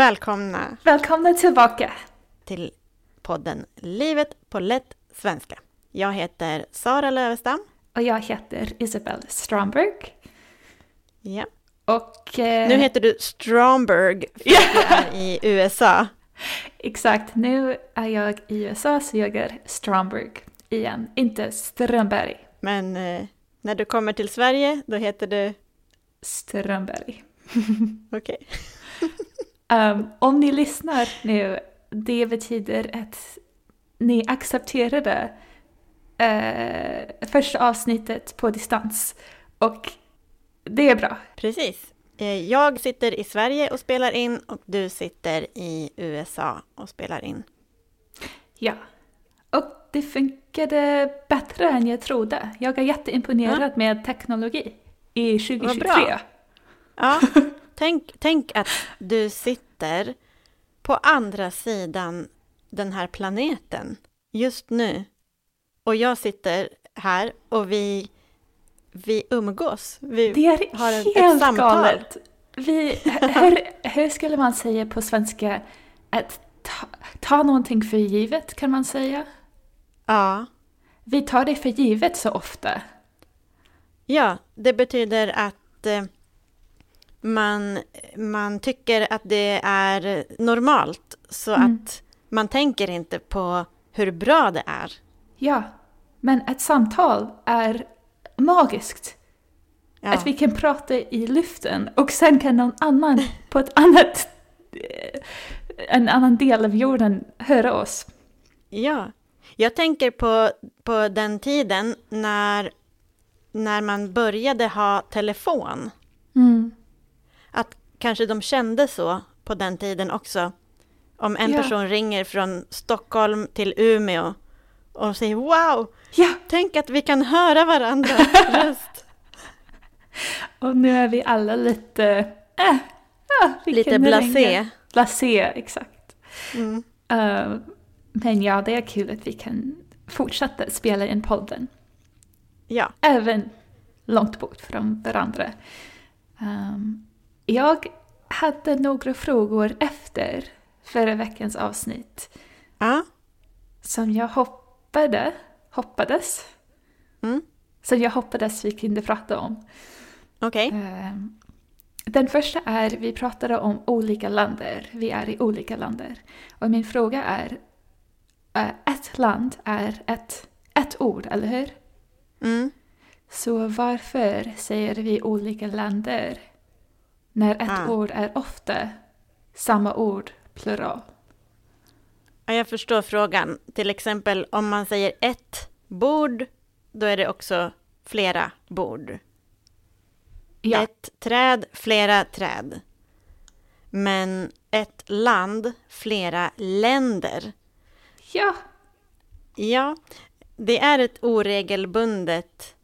Välkomna Välkomna tillbaka! till podden Livet på lätt svenska. Jag heter Sara Lövestam. Och jag heter Isabel Stromberg. Ja. Och... Eh, Nu heter du Stromberg för att du är i USA. Exakt, nu är jag i USA så jag är Stromberg igen, inte Strömberg. Men eh, när du kommer till Sverige, då heter du... Strömberg. Okej. Um, om ni lyssnar nu, det betyder att ni accepterade eh, första avsnittet på distans. Och det är bra. Precis. Eh, Jag sitter i Sverige och spelar in och du sitter i USA och spelar in. Ja. Och det funkade bättre än jag trodde. Jag är jätteimponerad med teknologi i 2023. bra. Ja, tänk, tänk att du sitter på andra sidan den här planeten just nu. Och jag sitter här och vi, vi umgås. Vi Det är har ett, helt ett samtal. galet. Vi, hur, hur skulle man säga på svenska? Att ta, ta någonting för givet, kan man säga? Ja. Vi tar det för givet så ofta. ja, det betyder att eh, man, man tycker att det är normalt så Mm. att man tänker inte på hur bra det är. Ja, men ett samtal är magiskt. Ja. Att vi kan prata i luften och sen kan någon annan på ett annat, eh, en annan del av jorden höra oss. Ja, jag tänker på, på den tiden när, när man började ha telefon. Mm. Att kanske de kände så på den tiden också. Om en Ja. person ringer från Stockholm till Umeå och säger wow, Ja, tänk att vi kan höra varandras röst. och nu är vi alla lite... Äh, vi Lite blasé. Blasé, exakt. Mm. Eh, men ja, det är kul att vi kan fortsätta spela in podden. Ja, Även långt bort från varandra. Ehm, jag hade några frågor efter förra veckans avsnitt ja, som jag hoppade, hoppades, mm. som jag hoppades vi kunde prata om. okej. Ehm, Den första är, vi pratade om olika länder. Vi är i olika länder. Och min fråga är, eh, ett land är ett, ett ord, eller hur? Mm. Så varför säger vi olika länder när ett Ah. ord är ofta samma ord, plural? Ja, jag förstår frågan. Till exempel om man säger ett bord, då är det också flera bord. Ja, Ett träd, flera träd. Men ett land, flera länder. ja, Ja, det är ett oregelbundet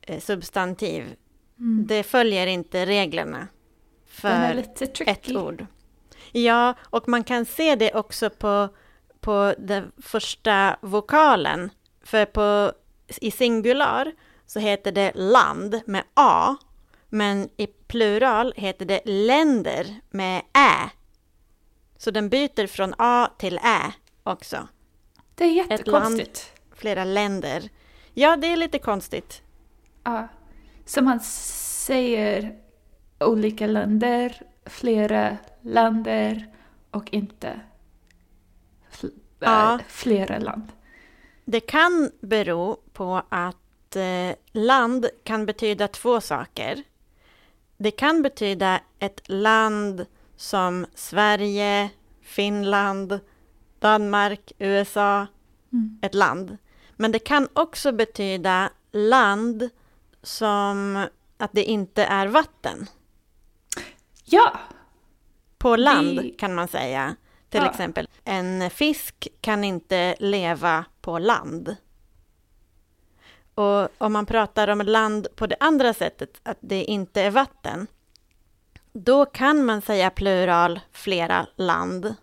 eh, substantiv. Mm. Det följer inte reglerna för ett ord. Ja, och man kan se det också på, på den första vokalen. För på, i singular så heter det land med A, men i plural heter det länder med Ä. Så den byter från A till Ä också. Det är land. jättekonstigt. Flera länder. Ja, det är lite konstigt. Ja. Så man säger olika länder, flera länder och inte fl- Ja. äh, flera land. Det kan bero på att eh, land kan betyda två saker. Det kan betyda ett land som Sverige, Finland, Danmark, USA, Mm. ett land. Men det kan också betyda land som att det inte är vatten. Ja, På land Vi- kan man säga. Till Ja. exempel, en fisk kan inte leva på land. Och om man pratar om land på det andra sättet, att det inte är vatten, då kan man säga plural flera land.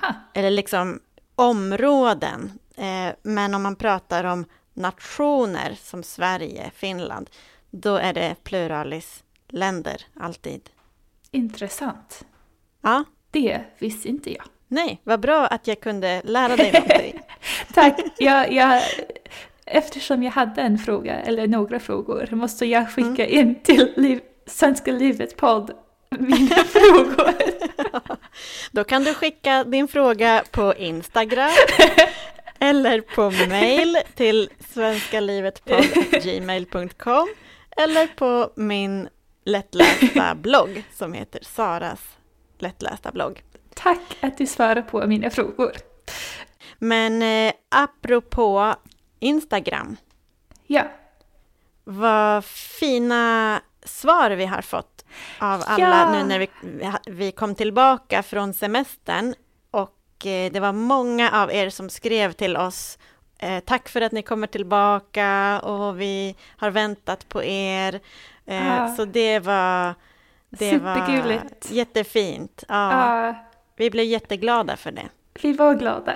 ha. Eller liksom områden. Eh, men om man pratar om nationer som Sverige, Finland, då är det pluralis länder alltid. Intressant. Ja, Det visste inte jag. Nej, vad bra att jag kunde lära dig någonting. Tack. Jag, jag, eftersom jag hade en fråga, eller några frågor, måste jag skicka in till liv, Svenska livet podd mina frågor. Då kan du skicka din fråga på Instagram eller på mail till svenskalivetpodd.gmail.com eller på min lättlästa blogg som heter Saras lättlästa blogg. Tack att du svarar på mina frågor. Men eh, apropå Instagram, Ja, vad fina svar vi har fått av alla Ja. nu när vi, vi kom tillbaka från semestern. Och eh, det var många av er som skrev till oss eh, Tack för att ni kommer tillbaka och vi har väntat på er. Eh, Ja. Så det var, det var Supergulligt. jättefint. Ja, ja, Vi blev jätteglada för det. vi var glada.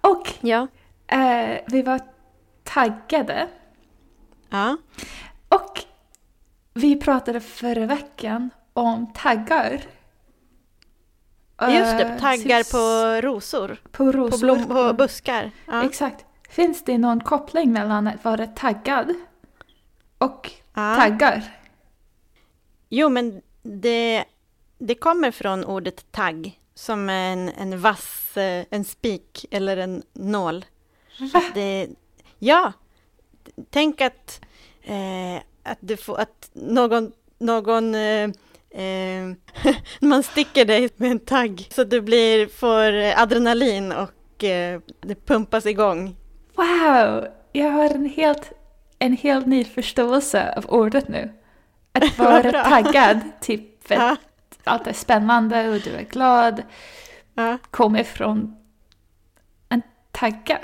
Och Ja. eh, vi var taggade. ja. Och vi pratade förra veckan om taggar. Just det, Eh, taggar syns- på rosor. på rosor. På, blom, på buskar. Ja. Exakt. Finns det någon koppling mellan att vara taggad och Ja. taggar? Jo, men det, det kommer från ordet tagg, som en, en vass, eh, en spik eller en nål. Det, ja, tänk att, eh, att, du får, att någon, någon eh, eh, man sticker dig med en tagg så du blir, får adrenalin och eh, det pumpas igång. Wow! Jag har en helt, en helt ny förståelse av ordet nu. Att vara taggad, typ för Ja, att allt är spännande och du är glad, ja. kommer från en tagga.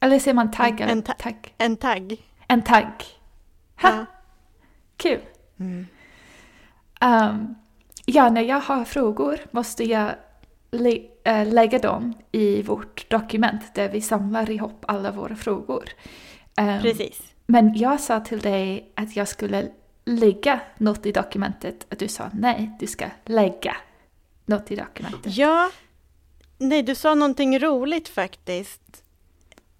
Eller säger man tagg? eller En ta- tagg? En tagg. En tagg. Ha, Ja. Kul! Mm. Ehm, ja, när jag har frågor måste jag lä- äh, lägga dem i vårt dokument där vi samlar ihop alla våra frågor. Ehm, Precis. Men jag sa till dig att jag skulle lägga något i dokumentet, att du sa nej, du ska lägga något i dokumentet. Ja, nej, du sa någonting roligt faktiskt.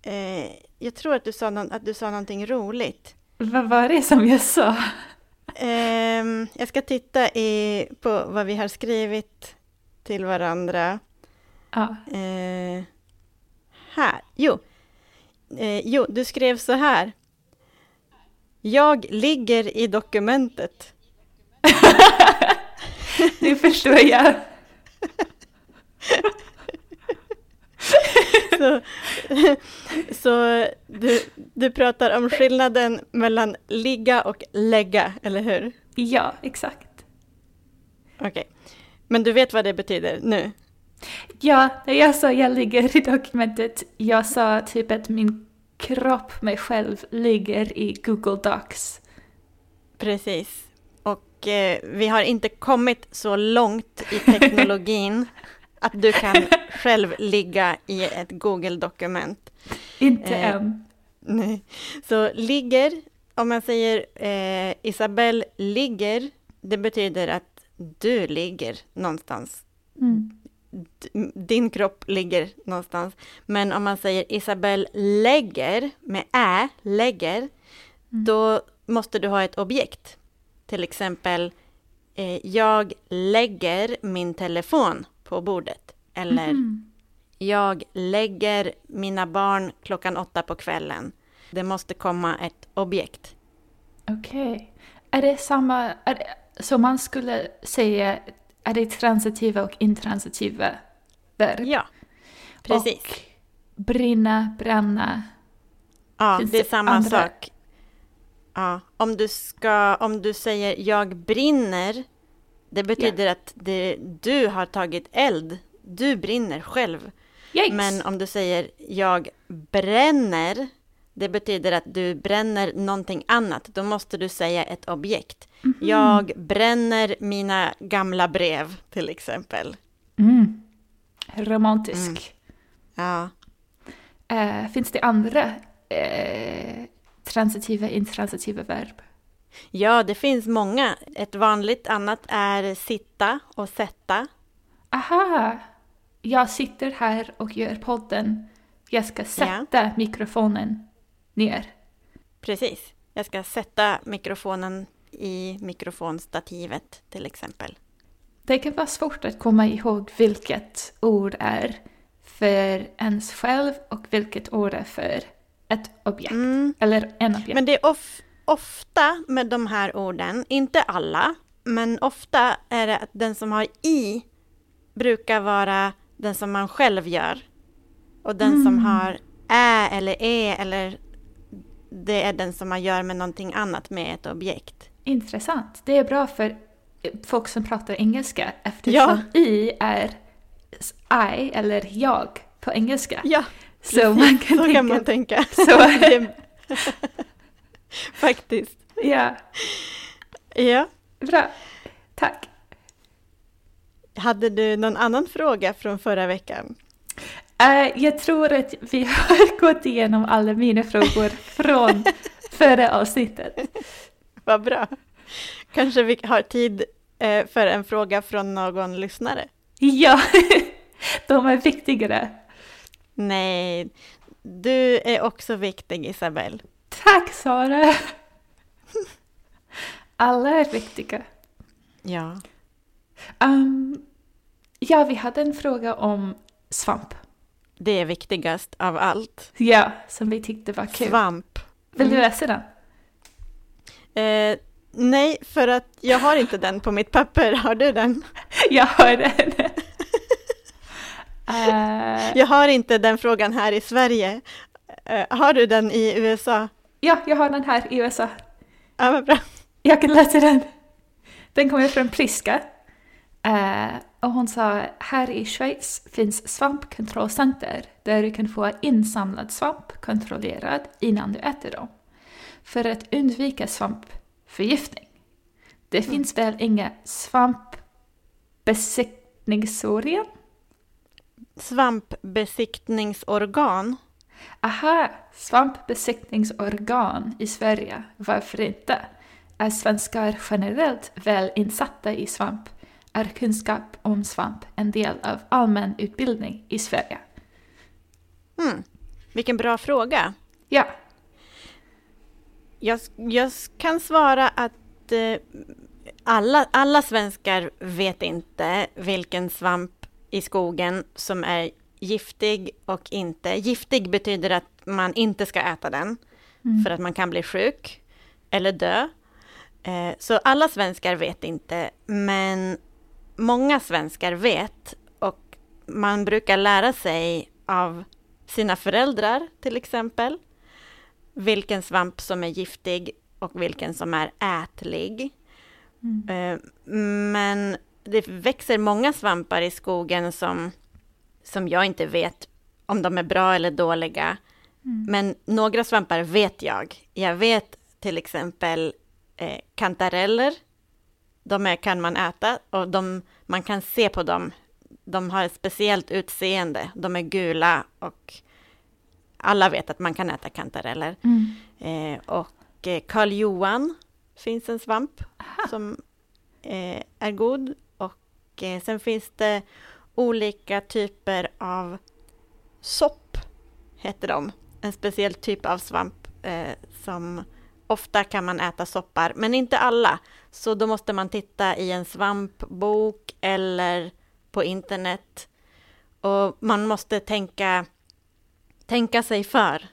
Eh, jag tror att du, sa någon, att du sa någonting roligt. Vad var det som jag sa? Ehm, jag ska titta i, på vad vi har skrivit till varandra. Ja. Eh, här, jo. Eh, jo, du skrev så här. Jag ligger i dokumentet. Nu förstår jag. Så, så du, du pratar om skillnaden mellan ligga och lägga, eller hur? Ja, exakt. Okej. Men du vet vad det betyder nu? Ja, när jag sa jag ligger i dokumentet, jag sa typ att min kropp, mig själv, ligger i Google Docs. Precis. Och eh, vi har inte kommit så långt i teknologin att du kan själv ligga i ett Google-dokument. Inte Eh, än. Nej. Så ligger, om man säger eh, Isabelle ligger, det betyder att du ligger någonstans. Mm. Din kropp ligger någonstans. Men om man säger Isabelle lägger, med ä, lägger, då måste du ha ett objekt. Till exempel, eh, jag lägger min telefon på bordet. Eller Mhm. jag lägger mina barn klockan åtta på kvällen. Det måste komma ett objekt. Okej. Är det samma, är det, så man skulle säga, är det transitiva och intransitiva verb? Ja, precis. Och brinna, bränna. ja, finns det är samma andra- sak. Ja, om du ska, om du säger jag brinner, det betyder att det, du har tagit eld. Du brinner själv. Yikes! Men om du säger jag bränner, det betyder att du bränner någonting annat. Då måste du säga ett objekt. Mhm. Jag bränner mina gamla brev, till exempel. Mm. Romantisk. Ja, Eh, finns det andra eh, transitiva, intransitiva verb? ja det finns många. Ett vanligt annat är sitta och sätta. aha, jag sitter här och gör podden. Jag ska sätta mikrofonen ner. Precis. Jag ska sätta mikrofonen i mikrofonstativet till exempel. Det kan vara svårt att komma ihåg vilket ord är för ens själv och vilket ord är för ett objekt. Mm. Eller en objekt. Men det är of, ofta med de här orden, inte alla, men ofta är det att den som har i brukar vara den som man själv gör. Och den som Mm. har ä eller e eller det är den som man gör med någonting annat med ett objekt. Intressant. Det är bra för folk som pratar engelska eftersom i är I eller jag på engelska. Ja, så man kan så tänka... kan man tänka. Så, Faktiskt. ja, Ja. bra. Tack. Hade du någon annan fråga från förra veckan? Eh, jag tror att vi har gått igenom alla mina frågor från förra avsnittet. Vad bra. Kanske vi har tid eh, för en fråga från någon lyssnare? Ja, de är viktigare. Nej, du är också viktig Isabelle. Tack Sara! Alla är viktiga. Ja. Um, ja, vi hade en fråga om svamp. Det är viktigast av allt. Ja, som vi tyckte var kul. Svamp. Vill du Mm. läsa den? Eh, nej, för att jag har inte den på mitt papper. Har du den? Jag har den. Eh, Jag har inte den frågan här i Sverige. Eh, har du den i USA? ja, jag har den här i USA. Ja, vad bra. Jag kan läsa den. Den kommer från Priska. Eh, och hon sa, här i Schweiz finns svampkontrollcenter där du kan få insamlad svamp kontrollerad innan du äter dem. För att undvika svampförgiftning. Det finns väl inga svampbesiktningsorgan? Svampbesiktningsorgan. Aha, svampbesiktningsorgan i Sverige. Varför inte? Är svenskar generellt väl insatta i svamp? Är kunskap om svamp en del av allmän utbildning i Sverige? Hmm. Vilken bra fråga. Ja, Jag, jag kan svara att eh, alla, alla svenskar vet inte vilken svamp i skogen som är giftig och inte. Giftig betyder att man inte ska äta den Mm. för att man kan bli sjuk eller dö. Eh, så alla svenskar vet inte, men många svenskar vet och man brukar lära sig av sina föräldrar till exempel vilken svamp som är giftig och vilken som är ätlig. Mm. Eh, Men det växer många svampar i skogen som, som jag inte vet om de är bra eller dåliga. Mm. Men några svampar vet jag. Jag vet till exempel eh, kantareller. De är, kan man äta och de, man kan se på dem. De har ett speciellt utseende. De är gula och alla vet att man kan äta kantareller. Mm. Eh, och eh, Karl Johan finns en svamp Aha. som eh, är god. Och eh, sen finns det olika typer av sopp, heter de. En speciell typ av svamp eh, som ofta kan man äta soppar, men inte alla. Så då måste man titta i en svampbok eller på internet. Och man måste tänka, tänka sig för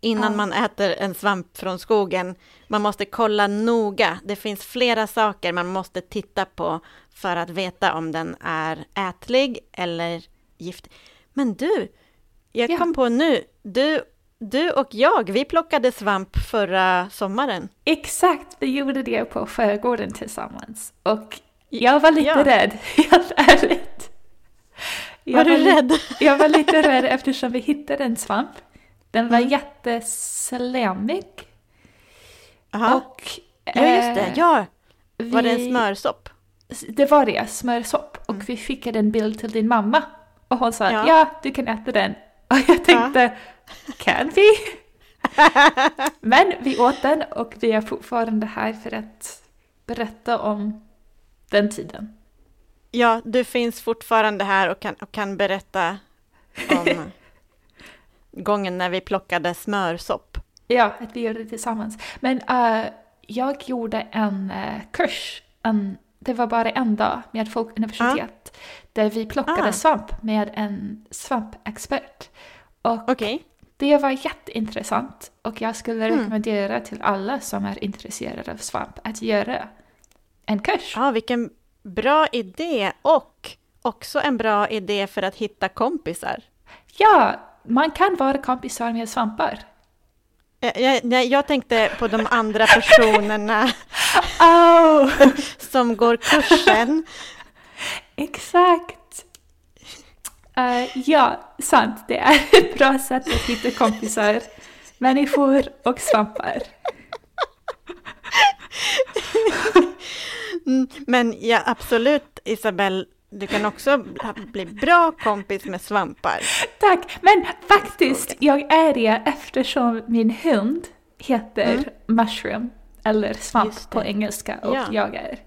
innan Ja. man äter en svamp från skogen. Man måste kolla noga. Det finns flera saker man måste titta på för att veta om den är ätlig eller giftig. Men du, jag Ja. kom på nu, du, du och jag, vi plockade svamp förra sommaren. Exakt, vi gjorde det på Sjögården tillsammans. Och jag var lite Ja. rädd, helt ärligt. Jag Var du li- rädd? Jag var lite rädd eftersom vi hittade en svamp. Den var Mm. jätteslemmig. Aha. Och, ja, just det. eh, Ja, var det en smörsopp? Det var det, smörsopp. Och Mm. vi skickade en bild till din mamma. Och hon sa Ja. ja, du kan äta den. Och jag tänkte, kan vi? Men vi åt den och vi är fortfarande här för att berätta om den tiden. Ja, du finns fortfarande här och kan, och kan berätta om gången när vi plockade smörsopp. Ja, att vi gjorde det tillsammans. Men uh, jag gjorde en uh, kurs, en, det var bara en dag med Folkuniversitet, ah. där vi plockade ah. svamp med en svampexpert. Och okay. Det var jätteintressant och jag skulle mm. rekommendera till alla som är intresserade av svamp att göra en kurs. Ja, vilken bra idé och också en bra idé för att hitta kompisar. Ja, man kan vara kompisar med svampar. Jag, jag, jag tänkte på de andra personerna oh. som går kursen. Exakt. Uh, ja, sant. Det är ett bra sätt att hitta kompisar, människor och svampar. Mm, men ja, absolut Isabelle, du kan också bli bra kompis med svampar. Tack, men faktiskt, jag är det eftersom min hund heter mm. mushroom, eller svamp på engelska, och ja. jag är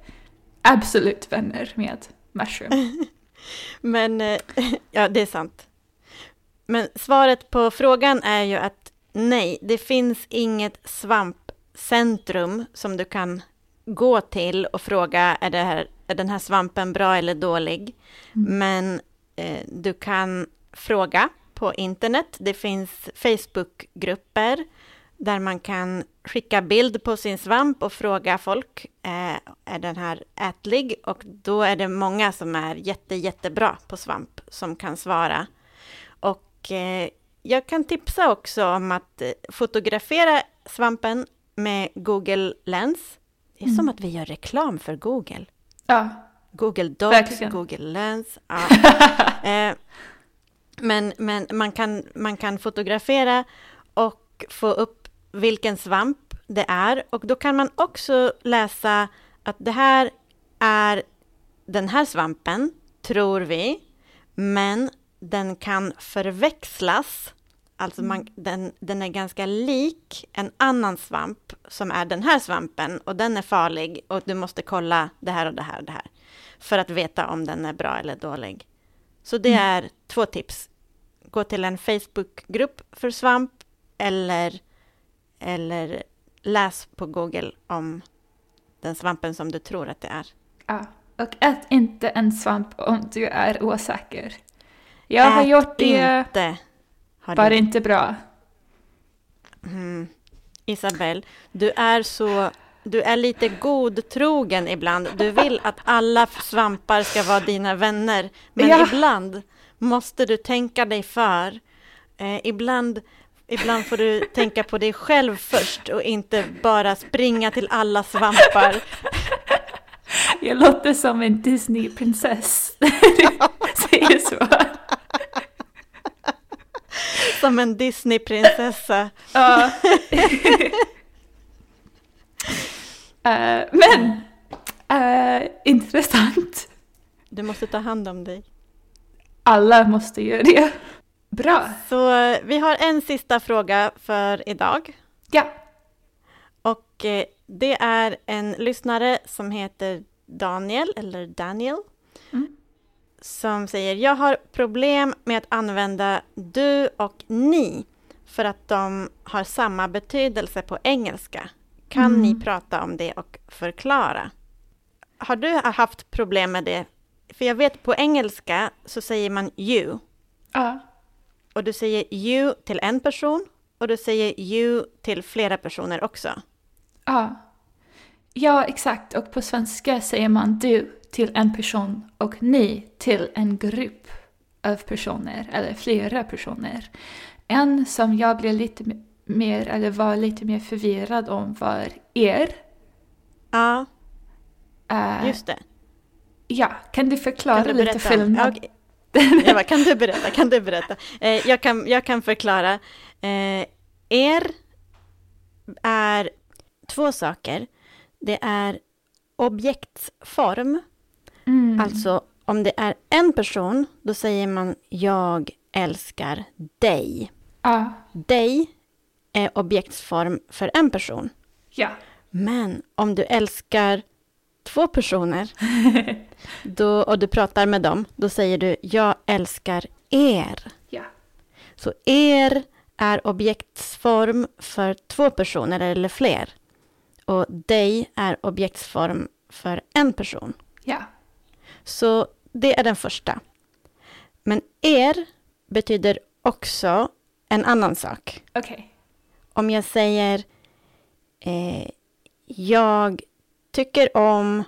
absolut vänner med mushroom. men, eh, ja det är sant. Men svaret på frågan är ju att nej, det finns inget svampcentrum som du kan gå till och fråga är, det här, är den här svampen bra eller dålig. Mm. Men eh, du kan fråga på internet. Det finns Facebookgrupper där man kan skicka bild på sin svamp och fråga folk, eh, är den här ätlig? Och då är det många som är jätte, jättebra på svamp som kan svara. Och eh, jag kan tipsa också om att eh, fotografera svampen med Google Lens. Det är mm. som att vi gör reklam för Google. Ja. Google Docs, Verkligen. Google Lens. Ja. eh, men men man, kan, man kan fotografera och få upp vilken svamp det är. Och då kan man också läsa att det här är den här svampen, tror vi. Men den kan förväxlas Alltså man, mm. den, den är ganska lik en annan svamp som är den här svampen och den är farlig och du måste kolla det här och det här och det här för att veta om den är bra eller dålig. Så det mm. är två tips. Gå till en Facebookgrupp för svamp eller, eller läs på Google om den svampen som du tror att det är. Ja, och ät inte en svamp om du är osäker. Jag ät har gjort det. Inte har Var det inte bra? Mm. Isabel, du är så... Du är lite godtrogen ibland. Du vill att alla svampar ska vara dina vänner. Men ja. ibland måste du tänka dig för. Eh, ibland, ibland får du tänka på dig själv först och inte bara springa till alla svampar. Jag låter som en Disney-prinsess säger så. Som en Disneyprinsessa. Ja. uh, men, uh, intressant. Du måste ta hand om dig. Alla måste göra det. Bra. Så uh, vi har en sista fråga för idag. Ja. Och det är en lyssnare som heter Daniel, eller Daniel. Mm som säger jag har problem med att använda du och ni för att de har samma betydelse på engelska. Kan mm. ni prata om det och förklara? Har du haft problem med det? För jag vet på engelska så säger man you. Ja. Och du säger you till en person och du säger you till flera personer också. Ja. Ja, exakt. Och på svenska säger man du till en person och ni till en grupp av personer eller flera personer. En som jag blev lite mer, eller var lite mer förvirrad om var er. Ja, uh, just det. Ja, kan du förklara kan du lite skillnad? Okay. Jag kan du berätta? Kan du berätta? Eh, jag, kan, jag kan förklara. Eh, er är två saker. Det är objektsform Mm. Alltså, om det är en person, då säger man jag älskar dig. Ja. Dig är objektsform för en person. Ja. Men om du älskar två personer då, och du pratar med dem, då säger du jag älskar er. Ja. Så er är objektsform för två personer eller fler. Och dig är objektsform för en person. Ja. Så det är den första. Men er betyder också en annan sak. Okej. Om jag säger eh, jag tycker om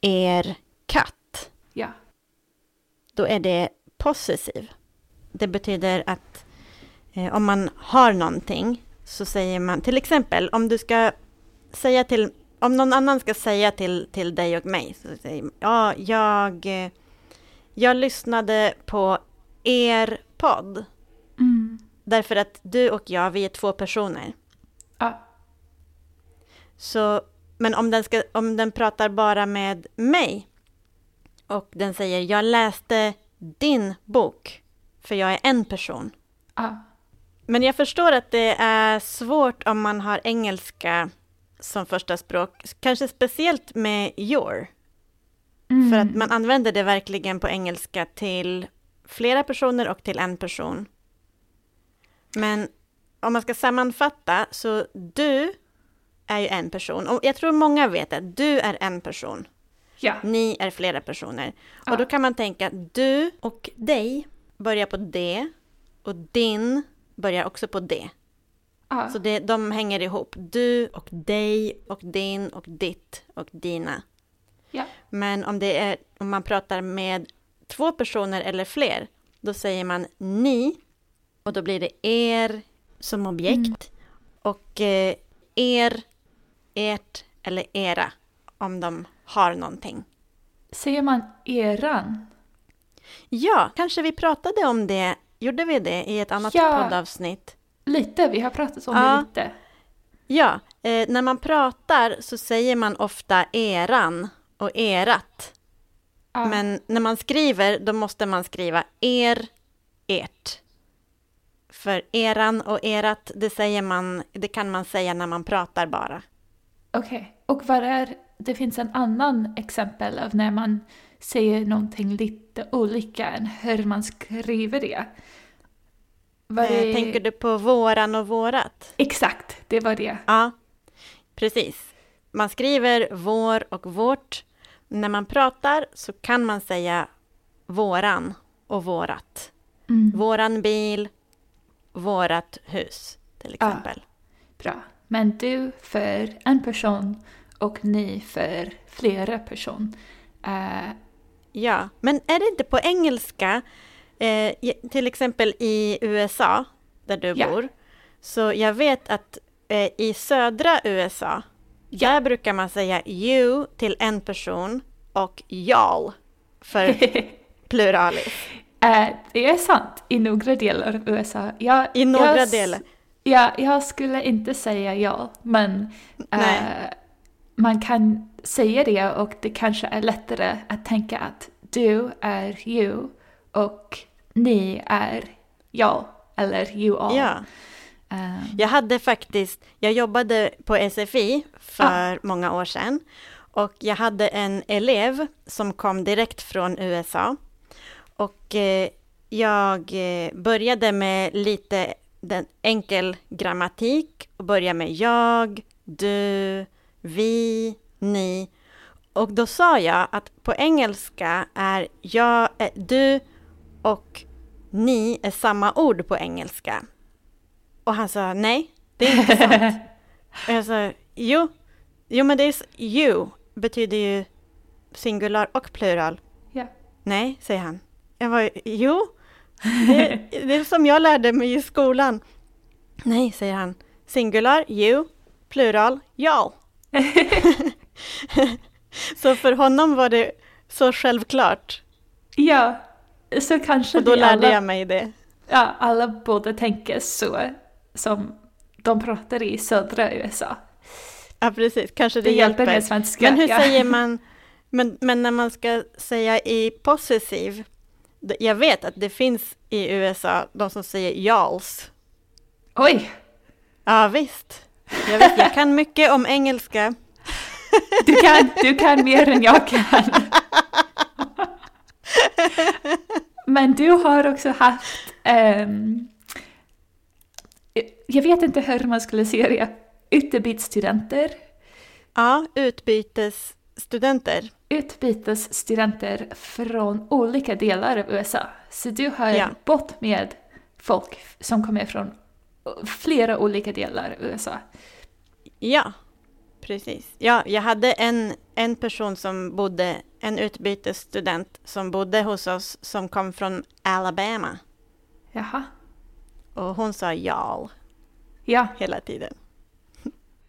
er katt, Ja. då är det possessiv. Det betyder att eh, om man har någonting så säger man till exempel om du ska säga till om någon annan ska säga till, till dig och mig så säger man, ja, jag, eh, jag lyssnade på er podd Mm. därför att du och jag, vi är två personer. Ja. Så, men om den, ska, om den pratar bara med mig och den säger jag läste din bok för jag är en person. Ja. Men jag förstår att det är svårt om man har engelska som första språk, kanske speciellt med your. Mm. För att man använder det verkligen på engelska till flera personer och till en person. Men om man ska sammanfatta, så du är ju en person. Och jag tror många vet att du är en person. Ja. Ni är flera personer. Ja. Och då kan man tänka att du och dig börjar på D och din börjar också på D. Ja. Så det, de hänger ihop. Du och dig och din och ditt och dina. Ja. Men om, det är, om man pratar med två personer eller fler, då säger man ni och då blir det er som objekt Mm. och eh, er, ert eller era om de har någonting. Säger man eran? Ja, kanske vi pratade om det, gjorde vi det i ett annat Ja. poddavsnitt? Lite, vi har pratat om Ja. det lite. Ja, eh, när man pratar så säger man ofta eran och erat. Ja. Men när man skriver, då måste man skriva er, ert. För eran och erat, det, säger man, det kan man säga när man pratar bara. Okej. Och vad är... Det finns en annan exempel av när man säger någonting lite olika än hur man skriver det. Vad Eh, är... Tänker du på våran och vårat? Exakt, det var det. Ja, precis. Man skriver vår och vårt. När man pratar så kan man säga våran och vårat. Mm. Våran bil, vårat hus till Ja. exempel. Bra. Men du för en person och ni för flera person. Eh, Ja, men är det inte på engelska, eh, till exempel i USA, där du Ja. bor, så jag vet att eh, i södra USA, där brukar man säga you till en person och y'all för pluralis. eh, det är sant i några delar av USA. Jag, I några jag, delar. Ja, jag skulle inte säga ja, men Nej. man kan säga det och det kanske är lättare att tänka att du är you och ni är jag eller you all. Ja. Eh, Jag hade faktiskt, jag jobbade på SFI för många år sedan och jag hade en elev som kom direkt från USA och eh, jag började med lite den enkel grammatik och började med jag, du, vi, ni och då sa jag att på engelska är jag, eh, du och ni är samma ord på engelska. Och han sa nej, det är inte sant. och jag sa jo, jo men det är you betyder ju singular och plural. ja. Nej, säger han. Jag var jo, det, det är som jag lärde mig i skolan. Nej, säger han. Singular, you, plural, y'all. så för honom var det så självklart. ja, så kanske Och då lärde alla, jag mig det. ja, alla borde tänka så som de pratar i södra USA. Ja, precis. Kanske det, Det hjälper hjälper. svenska. Men hur ja. säger man, men, men när man ska säga i possessiv, jag vet att det finns i USA de som säger y'alls. Oj! Ja visst, jag, vet, jag kan mycket om engelska. Du kan, du kan mer än jag kan. Men du har också haft, ehm, jag vet inte hur man skulle säga det, utbytesstudenter. Ja, utbytesstudenter. Utbytesstudenter från olika delar av USA. Så du har Ja. bott med folk som kommer från flera olika delar av USA. Ja, precis. Ja, jag hade en, en person som bodde, en utbytesstudent som bodde hos oss som kom från Alabama. Jaha. Och hon sa ja Ja, hela tiden.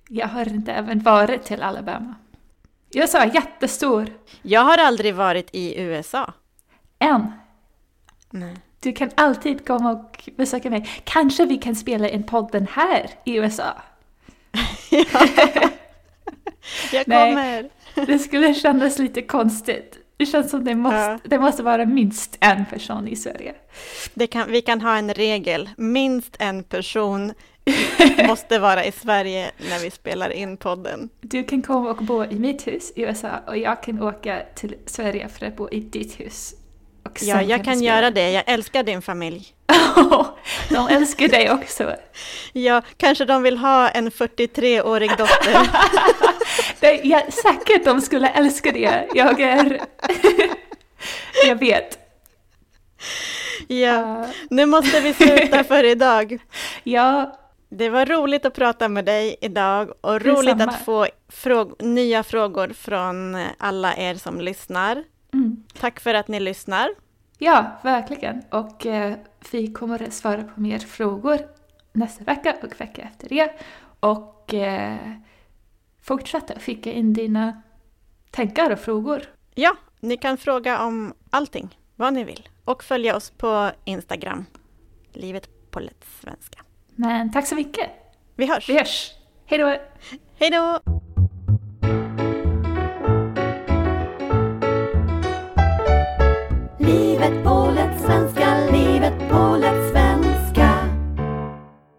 jag har inte även varit till Alabama. USA är jättestor. Jag har aldrig varit i USA. Än. Nej. Du kan alltid komma och besöka mig. Kanske vi kan spela in podden här i USA. Jag Nej. kommer. Det skulle kännas lite konstigt. Det känns som det måste, Ja. det måste vara minst en person i Sverige. Det kan, vi kan ha en regel. Minst en person måste vara i Sverige när vi spelar in podden. Du kan komma och bo i mitt hus i USA och jag kan åka till Sverige för att bo i ditt hus. Ja, jag kan spela. göra det. Jag älskar din familj. De älskar dig också. Ja, kanske de vill ha en 43-årig dotter. Det, ja, säkert de skulle älska det. Jag är... jag vet. Ja, Uh, nu måste vi sluta för idag. ja, Det var roligt att prata med dig idag och roligt Detsamma. att få fråg nya frågor från alla er som lyssnar. mm. Tack för att ni lyssnar. ja, verkligen. Och eh, vi kommer att svara på mer frågor nästa vecka och vecka efter det. Och eh, fortsätta skicka in dina tankar och frågor. Ja, ni kan fråga om allting, vad ni vill. Och följa oss på Instagram, livet på lätt svenska. Men tack så mycket! Vi hörs! Vi hörs! Hej då! Hej då! Livet på